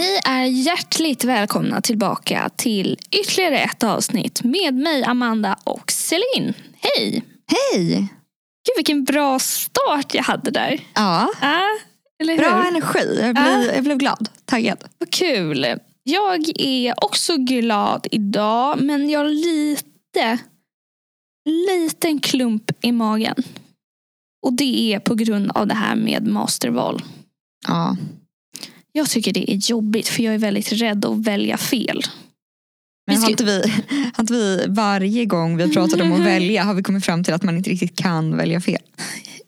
Ni är hjärtligt välkomna tillbaka till ytterligare ett avsnitt med mig Amanda och Celine. Hej! Hej! Gud vilken bra start jag hade där. Ja, hur? bra energi. Jag blev, jag blev glad. Taggad. Vad kul. Jag är också glad idag men jag har lite, liten klump i magen. Och det är på grund av det här med masterval. Ja. Jag tycker det är jobbigt för jag är väldigt rädd att välja fel. Men har inte, vi, har inte vi varje gång vi pratat om att välja har vi kommit fram till att man inte riktigt kan välja fel?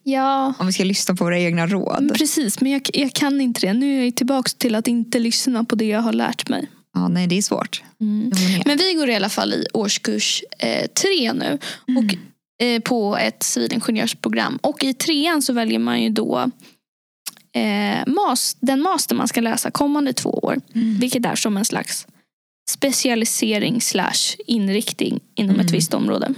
Ja, Om vi ska lyssna på våra egna råd. precis. Men jag, jag kan inte det. Nu är jag tillbaka till att inte lyssna på det jag har lärt mig. Ja, nej, det är svårt. Med. Men vi går i alla fall i årskurs eh, tre nu. Och, eh, på ett civilingenjörsprogram. Och i trean så väljer man ju då eh, mas, den master man ska läsa kommande två år. Mm. Vilket är som en slags specialisering slash inriktning inom ett Mm. visst område.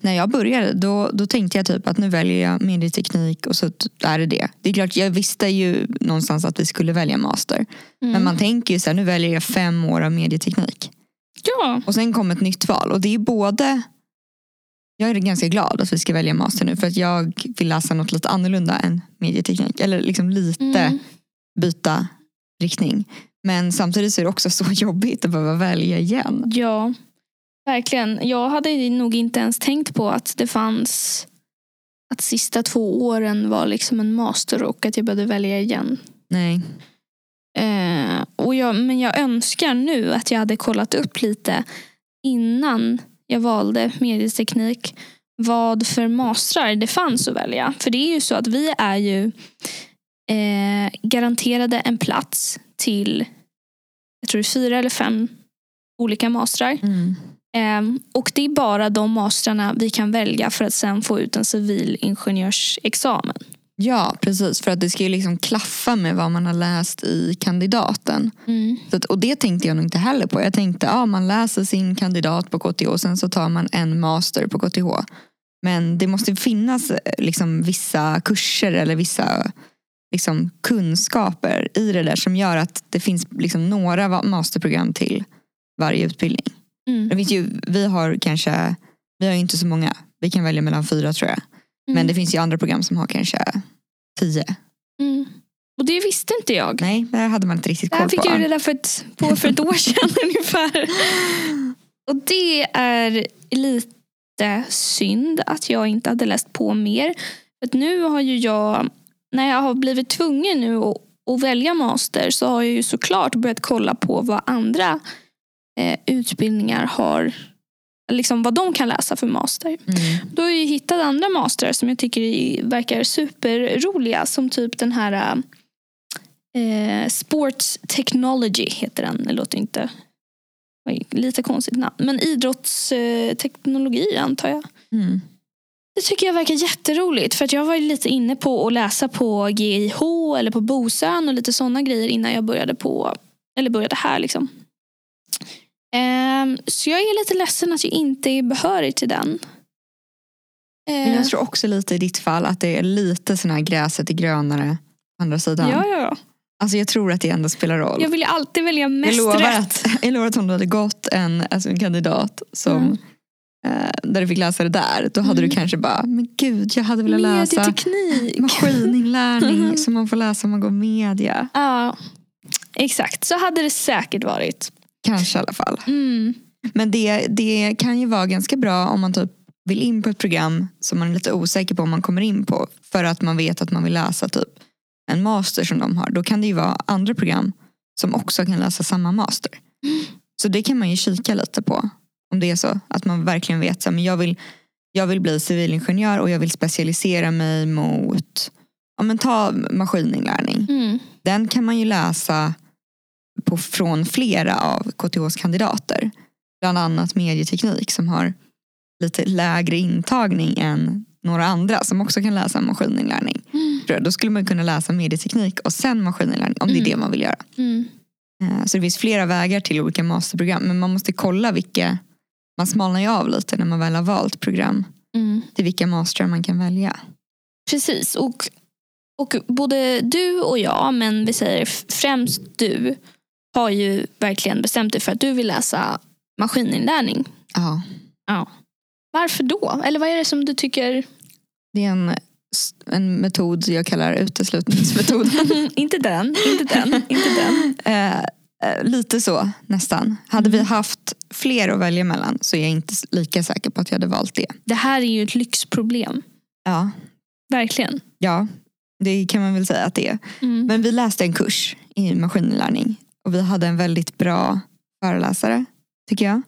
När jag började då, då tänkte jag typ att nu väljer jag medieteknik och så är det det. Det är klart, jag visste ju någonstans att vi skulle välja master. Mm. Men man tänker ju så här, nu väljer jag fem år av medieteknik. Ja, Och sen kom ett nytt val och det är både jag är ganska glad att vi ska välja master nu för att jag vill läsa något lite annorlunda än medieteknik. Eller liksom lite Mm. byta riktning. Men samtidigt så är det också så jobbigt att behöva välja igen. Ja, verkligen. Jag hade nog inte ens tänkt på att det fanns att sista två åren var liksom en master och att jag behövde välja igen. Nej. Eh, och jag, men jag önskar nu att jag hade kollat upp lite innan jag valde medieteknik vad för mastrar det fanns att välja. För det är ju så att vi är ju eh, garanterade en plats till jag tror det är fyra eller fem olika mastrar. Ehm, och det är bara de mastrarna vi kan välja för att sen få ut en civilingenjörsexamen. Ja precis för att det ska ju liksom klaffa med vad man har läst i kandidaten. Så att, och det tänkte jag nog inte heller på. Jag tänkte ja man läser sin kandidat på KTH och sen så tar man en master på KTH. Men det måste finnas eh, liksom vissa kurser eller vissa liksom, kunskaper i det där som gör att det finns liksom, några masterprogram till varje utbildning. Mm. Det finns ju, vi har kanske, vi har ju inte så många. Vi kan välja mellan fyra tror jag. Men Mm. det finns ju andra program som har kanske tio. Mm. Och det visste inte jag. Nej, det hade man inte riktigt Det här koll fick på. jag reda för ett, på för ett år sedan ungefär. Och det är lite synd att jag inte hade läst på mer. För nu har ju jag, när jag har blivit tvungen nu att, att välja master så har jag ju såklart börjat kolla på vad andra eh, utbildningar har, liksom vad de kan läsa för master. Mm. Då har jag hittat andra mastrar som jag tycker verkar superroliga. Som typ den här eh, Sports Technology heter den. Det låter inte... Lite konstigt namn. Men idrottsteknologi eh, antar jag. Mm. Det tycker jag verkar jätteroligt. För att jag var lite inne på att läsa på GIH eller på Bosön och lite sådana grejer innan jag började på eller började här. liksom. Ehm, så jag är lite ledsen att jag inte är behörig till den. Men jag tror också lite i ditt fall att det är lite sån här gräset är grönare på andra sidan. ja, ja, ja. Alltså jag tror att det ändå spelar roll. Jag vill ju alltid välja Jag mest lovar, rätt. att, jag lovar att om du hade gått en, alltså en kandidat som, Mm. eh, där du fick läsa det där, då hade Mm. du kanske bara, men gud jag hade velat läsa maskininlärning som man får läsa om man går media. Ja, exakt. Så hade det säkert varit. Kanske i alla fall. Mm. Men det, det kan ju vara ganska bra om man typ vill in på ett program som man är lite osäker på om man kommer in på. För att man vet att man vill läsa typ en master som de har. Då kan det ju vara andra program som också kan läsa samma master. Så det kan man ju kika lite på. Om det är så att man verkligen vet så här, men jag vill, jag vill bli civilingenjör och jag vill specialisera mig mot ja, men ta maskininlärning. Mm. Den kan man ju läsa på, från flera av KTHs kandidater. Bland annat medieteknik som har lite lägre intagning än några andra som också kan läsa maskininlärning. Mm. Då skulle man kunna läsa medieteknik och sen maskininlärning om det är Mm. det man vill göra. Mm. Eh, Så det finns flera vägar till olika masterprogram men man måste kolla vilka, man smalnar ju av lite när man väl har valt program Mm. till vilka mastrar man kan välja. Precis. Och Och både du och jag, men vi säger främst du, har ju verkligen bestämt dig för att du vill läsa maskininlärning. Ja. Ja. Varför då? Eller vad är det som du tycker? Det är en, en metod jag kallar uteslutningsmetoden. inte den, inte den, inte den. Eh, eh, lite så nästan. Hade vi haft fler att välja mellan så är jag inte lika säker på att jag hade valt det. Det här är ju ett lyxproblem. Ja, Verkligen. ja det kan man väl säga att det är. Mm. Men vi läste en kurs i maskininlärning och vi hade en väldigt bra föreläsare tycker jag.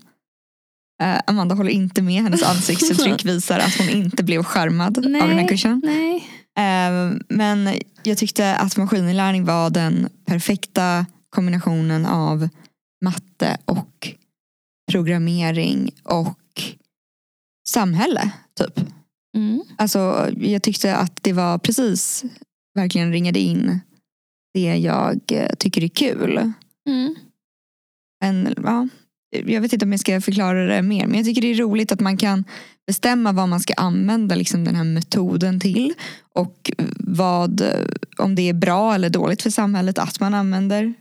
Eh, Amanda håller inte med. Hennes ansiktsuttryck visar att hon inte blev charmad av den här Nej. kursen. Nej. Eh, Men jag tyckte att maskininlärning var den perfekta kombinationen av matte och programmering och samhälle. Typ. Mm. Alltså, jag tyckte att det var precis verkligen ringade in det jag eh, tycker är kul. Mm. Men, ja, jag vet inte om jag ska förklara det mer men jag tycker det är roligt att man kan bestämma vad man ska använda liksom, den här metoden till och vad, om det är bra eller dåligt för samhället att man använder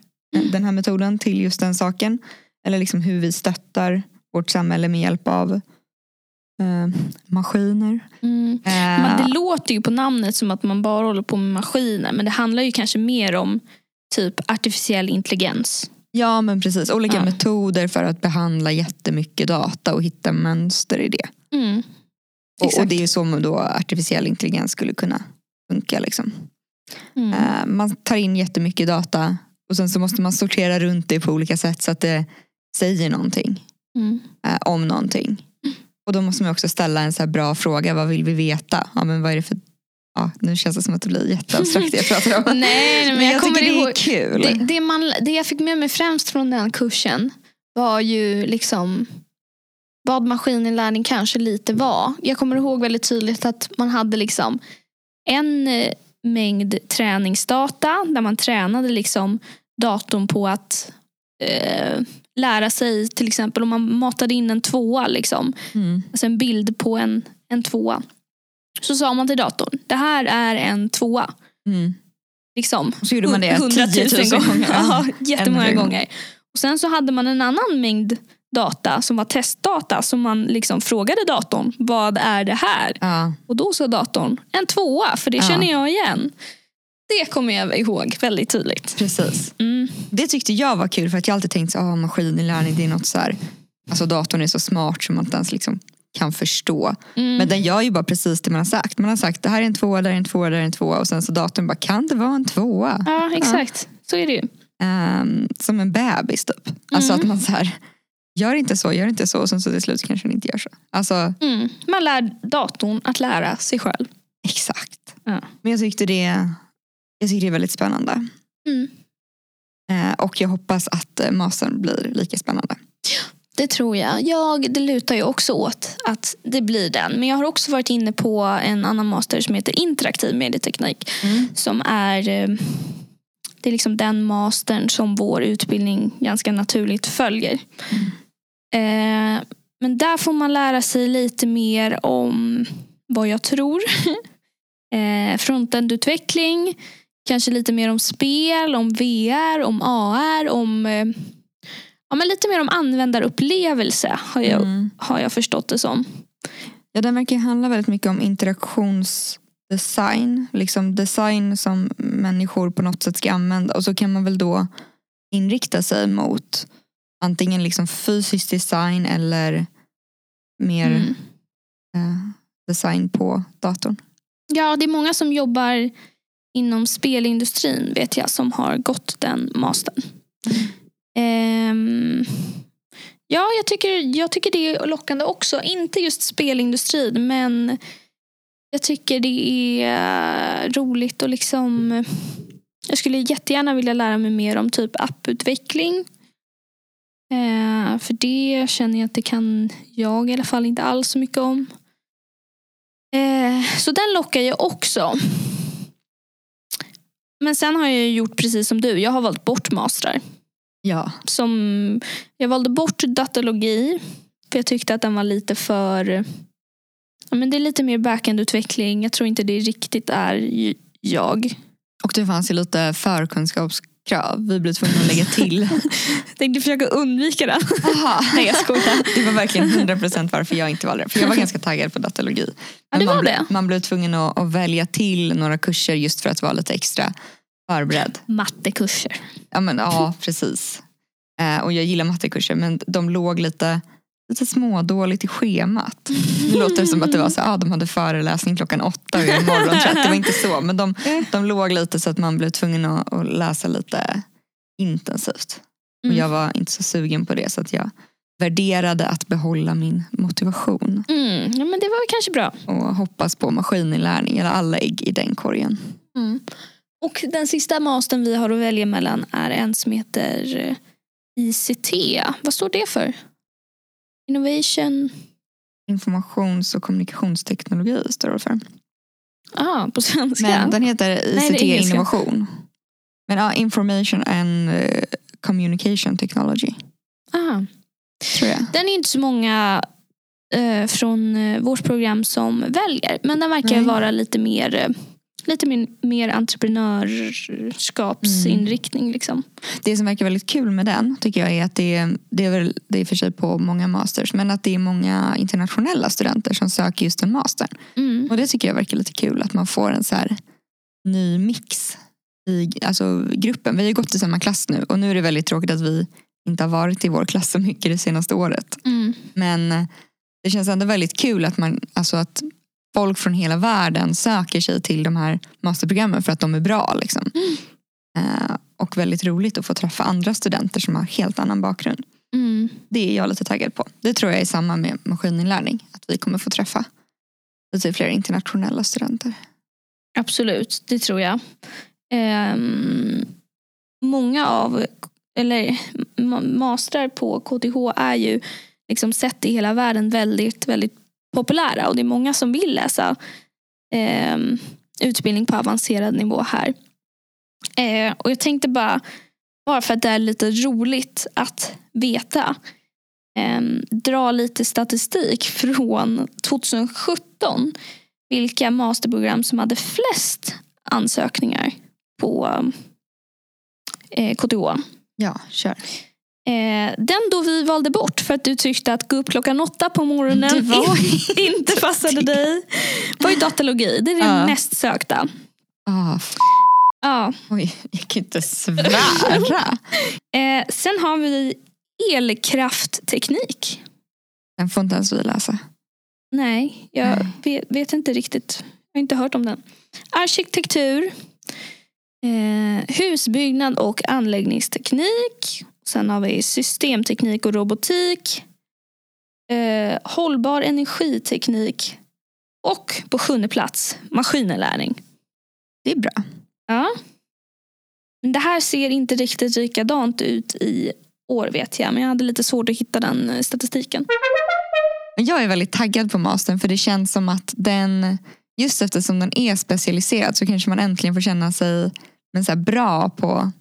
den här metoden till just den saken. Eller liksom hur vi stöttar vårt samhälle med hjälp av eh, maskiner. Mm. Eh, det låter ju på namnet som att man bara håller på med maskiner. Men det handlar ju kanske mer om typ artificiell intelligens. Ja men precis, olika Ja. metoder för att behandla jättemycket data och hitta mönster i det. Mm. Och, och det är så då artificiell intelligens skulle kunna funka. Liksom. Mm. Eh, man tar in jättemycket data och sen så måste man sortera runt det på olika sätt så att det säger någonting Mm. eh, om någonting. Och då måste man också ställa en så bra fråga, vad vill vi veta? Ja, men vad är det för... Ja, nu känns det som att det blir jätteabstrakt det jag pratar om. Nej, men, Men jag, jag, kommer det ihåg. är kul. Det, det, man, det jag fick med mig främst från den kursen var ju liksom vad maskininlärning kanske lite var. Jag kommer ihåg väldigt tydligt att man hade liksom en eh, mängd träningsdata där man tränade liksom datorn på att eh, lära sig till exempel om man matade in en tvåa, liksom, Mm. alltså en bild på en, en tvåa. Så sa man till datorn, det här är en tvåa. Mm. Liksom, Och så gjorde man det 100 000 10 000 gånger. Ja, jättemånga gånger. Och sen så hade man en annan mängd data som var testdata som man liksom frågade datorn, vad är det här? Ja. Och då sa datorn, en tvåa, för det Ja. känner jag igen. Det kommer jag ihåg väldigt tydligt. Precis. Mm. Det tyckte jag var kul för att jag alltid tänkt att maskininlärning det är något så här, alltså datorn är så smart som man inte ens liksom kan förstå. Mm. Men den gör ju bara precis det man har sagt. Man har sagt det här är en tvåa, där är en tvåa, där är en tvåa och sen så datorn bara kan det vara en tvåa? Ja, exakt. Så är det ju. Ehm, som en bebis typ. Alltså Mm. att man så här, gör inte så, gör inte så och sen så till slut kanske den inte gör så. Alltså Mm. Man lär datorn att lära sig själv. exakt. Ja. Men jag tyckte det, jag tyckte det är väldigt spännande. Mm. Eh, och jag hoppas att eh, mastern blir lika spännande. Det tror jag. jag. Det lutar ju också åt att det blir den. Men jag har också varit inne på en annan master som heter interaktiv medieteknik. Som är eh, det är liksom den mastern som vår utbildning ganska naturligt följer. Eh, men där får man lära sig lite mer om vad jag tror. eh, frontendutveckling, kanske lite mer om spel, om VR, om AR, om eh, ja, men lite mer om användarupplevelse har jag, Mm. har jag förstått det som. Ja, den verkar handla väldigt mycket om interaktionsdesign. Liksom design som människor på något sätt ska använda. Och så kan man väl då inrikta sig mot antingen liksom fysisk design eller mer Mm. eh, design på datorn. Ja, det är många som jobbar inom spelindustrin vet jag som har gått den mastern. Ehm, ja, jag tycker, jag tycker det är lockande också. Inte just spelindustrin men jag tycker det är roligt och liksom jag skulle jättegärna vilja lära mig mer om typ apputveckling. Eh, för det känner jag att det kan jag i alla fall inte alls så mycket om. Eh, så den lockar jag också. Men sen har jag gjort precis som du. Jag har valt bort mastrar. Ja. Som, jag valde bort datalogi. För jag tyckte att den var lite för... Ja, men det är lite mer backend-utveckling. Jag tror inte det riktigt är jag. Och det fanns ju lite förkunskapskrav. Vi blev tvungna att lägga till. Tänkte försöka undvika det. Aha. Nej jag skojar. Det var verkligen 100% varför jag inte valde det. För jag var ganska taggad på datalogi. Ja, Men det man, var blev- det. man blev tvungen att, att välja till några kurser just för att vara lite extra förberedd. Mattekurser. Ja, men, ja precis. Eh, och jag gillar mattekurser men de låg lite, lite smådåligt i schemat. Det låter som att det var så, ah, de hade föreläsning klockan åtta och jag är morgontrött. Det var inte så. Men de, de låg lite så att man blev tvungen att, att läsa lite intensivt. Och Mm. jag var inte så sugen på det så att jag värderade att behålla min motivation. Mm. Ja, men det var kanske bra. Och hoppas på maskininlärning eller alla ägg i den korgen. Mm. Och den sista mastern vi har att välja mellan är en som heter eh, ICT. Vad står det för? Innovation... Informations och kommunikationsteknologi står det för. Ah, på svenska. Men den heter Nej, ICT engelska. innovation. Men ja, information and eh, communication technology ah. tror jag. Den är inte så många eh, från eh, vårt program som väljer. Men den verkar Nej. vara lite mer, lite mer, mer entreprenörskapsinriktning. Liksom. Det som verkar väldigt kul med den tycker jag är att det är, det är väl det är för sig på många masters men att det är många internationella studenter som söker just en master. Mm. Och det tycker jag verkar lite kul att man får en så här ny mix i alltså, gruppen. Vi har gått i samma klass nu och nu är det väldigt tråkigt att vi inte har varit i vår klass så mycket det senaste året. Mm. Men det känns ändå väldigt kul att, man, alltså att folk från hela världen söker sig till de här masterprogrammen för att de är bra. Liksom. Eh, och väldigt roligt att få träffa andra studenter som har helt annan bakgrund. Mm. Det är jag lite taggad på. Det tror jag är samma med maskininlärning. Att vi kommer få träffa lite fler internationella studenter. Absolut, det tror jag. Ehm, många av, eller ma- mastrar på KTH är ju liksom sett i hela världen väldigt, väldigt populära och det är många som vill läsa eh, utbildning på avancerad nivå här. Eh, och jag tänkte bara, bara för att det är lite roligt att veta, eh, dra lite statistik från 2017 vilka masterprogram som hade flest ansökningar på eh, KTH. Ja, kör. Eh, den då vi valde bort för att du tyckte att gå upp klockan åtta på morgonen var in, inte passade dig var ju datalogi. Det är det Ja. mest sökta. F- Ja. oj, jag kan inte svära. Eh, sen har vi elkraftteknik. Den får inte ens vi läsa. Nej, jag Nej. vet, vet inte riktigt. Jag har inte hört om den. Arkitektur. Eh, husbyggnad och anläggningsteknik. Sen har vi systemteknik och robotik. Eh, hållbar energiteknik. Och på sjunde plats maskininlärning. Det är bra. Ja. Men Det här ser inte riktigt likadant ut i år vet jag. Men jag hade lite svårt att hitta den eh, statistiken. Jag är väldigt taggad på mastern för det känns som att den, just eftersom den är specialiserad så kanske man äntligen får känna sig men så bra på,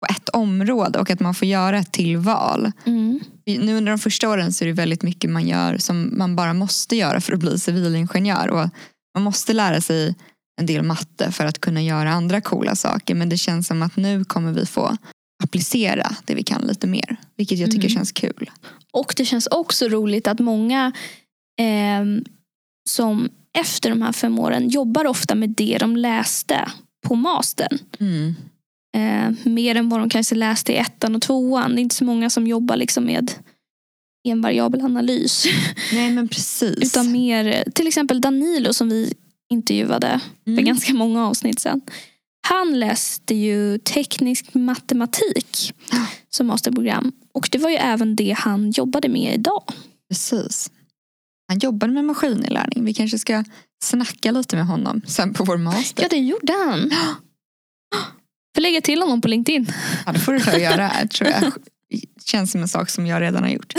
på ett område och att man får göra ett tillval. Mm. Nu under de första åren så är det väldigt mycket man gör som man bara måste göra för att bli civilingenjör. Och man måste lära sig en del matte för att kunna göra andra coola saker. Men det känns som att nu kommer vi få applicera det vi kan lite mer. Vilket jag tycker Mm. känns kul. Och det känns också roligt att många ehm, som efter de här fem åren jobbar ofta med det de läste på mastern. Mm. Eh, mer än vad de kanske läste i ettan och tvåan. Det är inte så många som jobbar liksom med en variabel analys. Nej men precis. Utan mer, till exempel Danilo som vi intervjuade för Mm. ganska många avsnitt sedan. Han läste ju teknisk matematik Ja. som masterprogram. Och det var ju även det han jobbade med idag. Precis. Han jobbade med maskininlärning. Vi kanske ska snacka lite med honom sen på vår master. Ja, det gjorde han. Får lägga till honom på LinkedIn. Ja, det får du ta och göra tror jag. Känns som en sak som jag redan har gjort.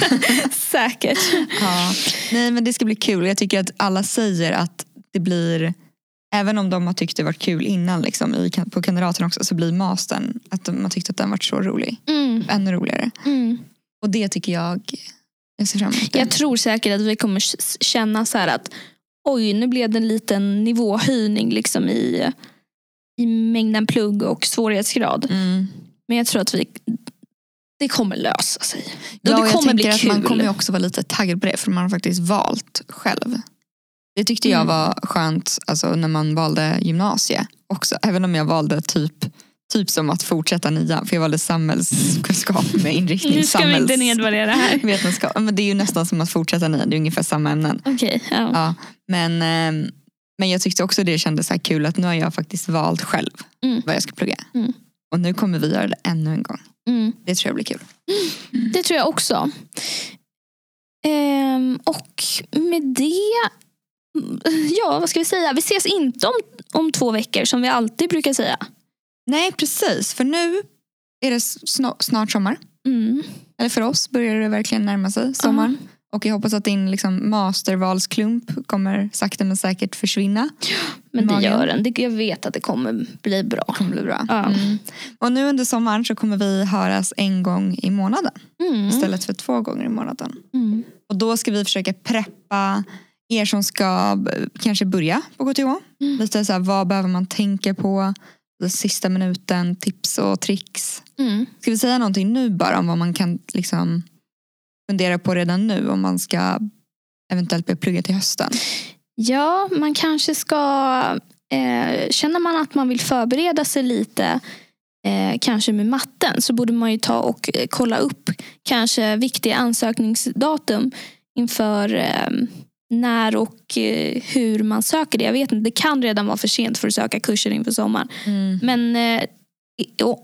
Säkert. Ja. Nej men det ska bli kul. Jag tycker att alla säger att det blir Även om de har tyckt det varit kul innan liksom, på kandidaten också så blir mastern att de har tyckt att den varit så rolig. Mm. Ännu roligare. Mm. Och det tycker jag jag ser fram emot. det. Jag tror säkert att vi kommer känna så att oj nu blev det en liten nivåhöjning liksom i, i mängden plugg och svårighetsgrad. Mm. Men jag tror att vi det kommer lösa sig. Ja, och det kommer bli kul. man kommer också vara lite taggad på det för man har faktiskt valt själv. Det tyckte jag Mm. var skönt alltså, när man valde gymnasie också. Även om jag valde typ, typ som att fortsätta nian. För jag valde samhällskunskap med inriktning nu ska vi inte samhälls- nedvärdera här. vetenskap. Men det är ju nästan som att fortsätta nian. Det är ungefär samma ämnen. Okej, ja. Ja, men, ehm, men jag tyckte också det kändes så kul att nu har jag faktiskt valt själv Mm. vad jag ska plugga. Mm. Och nu kommer vi göra det ännu en gång. Mm. Det tror jag blir kul. Det tror jag också. Ehm, och med det, ja vad ska vi säga? Vi ses inte om, om två veckor som vi alltid brukar säga. Nej precis, för nu är det snart sommar. Mm. Eller för oss börjar det verkligen närma sig sommaren. Och jag hoppas att din liksom, mastervalsklump kommer sakta men säkert försvinna. Men det gör den. Jag vet att det kommer bli bra. Det kommer bli bra. Ja. Mm. Och nu under sommaren så kommer vi höras en gång i månaden. Mm. Istället för två gånger i månaden. Mm. Och då ska vi försöka preppa er som ska b- kanske börja på KTH. Mm. Lite så här, vad behöver man tänka på? Den sista minuten, tips och tricks. Mm. Ska vi säga någonting nu bara om vad man kan liksom fundera på redan nu om man ska eventuellt börja plugga till hösten? Ja, man kanske ska... Eh, känner man att man vill förbereda sig lite eh, kanske med matten så borde man ju ta och eh, kolla upp kanske viktiga ansökningsdatum inför eh, när och eh, hur man söker det. Jag vet inte, det kan redan vara för sent för att söka kurser inför sommaren. Men eh,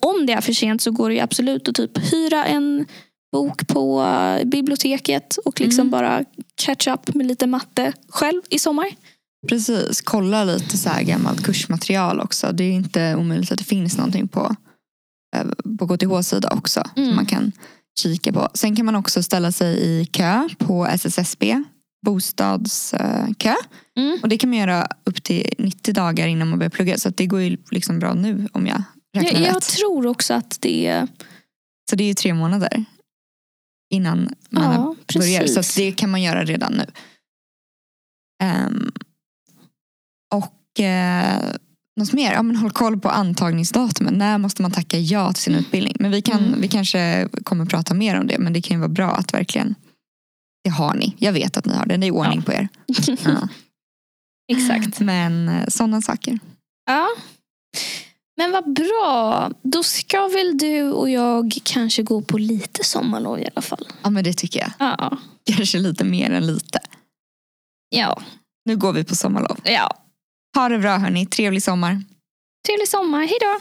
om det är för sent så går det ju absolut att typ hyra en bok på eh, biblioteket och liksom Mm. bara catch up med lite matte själv i sommar. Precis, kolla lite så här gammalt kursmaterial också. Det är inte omöjligt att det finns någonting på, eh, på KTH sida också Mm. som man kan kika på. Sen kan man också ställa sig i kö på SSSB, bostadskö. Mm. Och det kan man göra upp till 90 dagar innan man börjar plugga. Så det går ju liksom bra nu om jag räknar Jag, jag rätt. tror också att det... Så det är ju tre månader innan man Ja, börjar. Så precis. det kan man göra redan nu. Ehm, och eh, något mer? Ja, men håll koll på antagningsdatumen. När måste man tacka ja till sin utbildning? Men vi, kan, Mm. vi kanske kommer prata mer om det. Men det kan ju vara bra att verkligen det har ni. Jag vet att ni har det. Det är ordning Ja. på er. Ja. Exakt. Men sådana saker. Ja. Men vad bra. Då ska väl du och jag kanske gå på lite sommarlov i alla fall. Ja men det tycker jag. Ja. Kanske lite mer än lite. Ja. Nu går vi på sommarlov. ja. Ha det bra hörni. Trevlig sommar. Trevlig sommar. Hej då.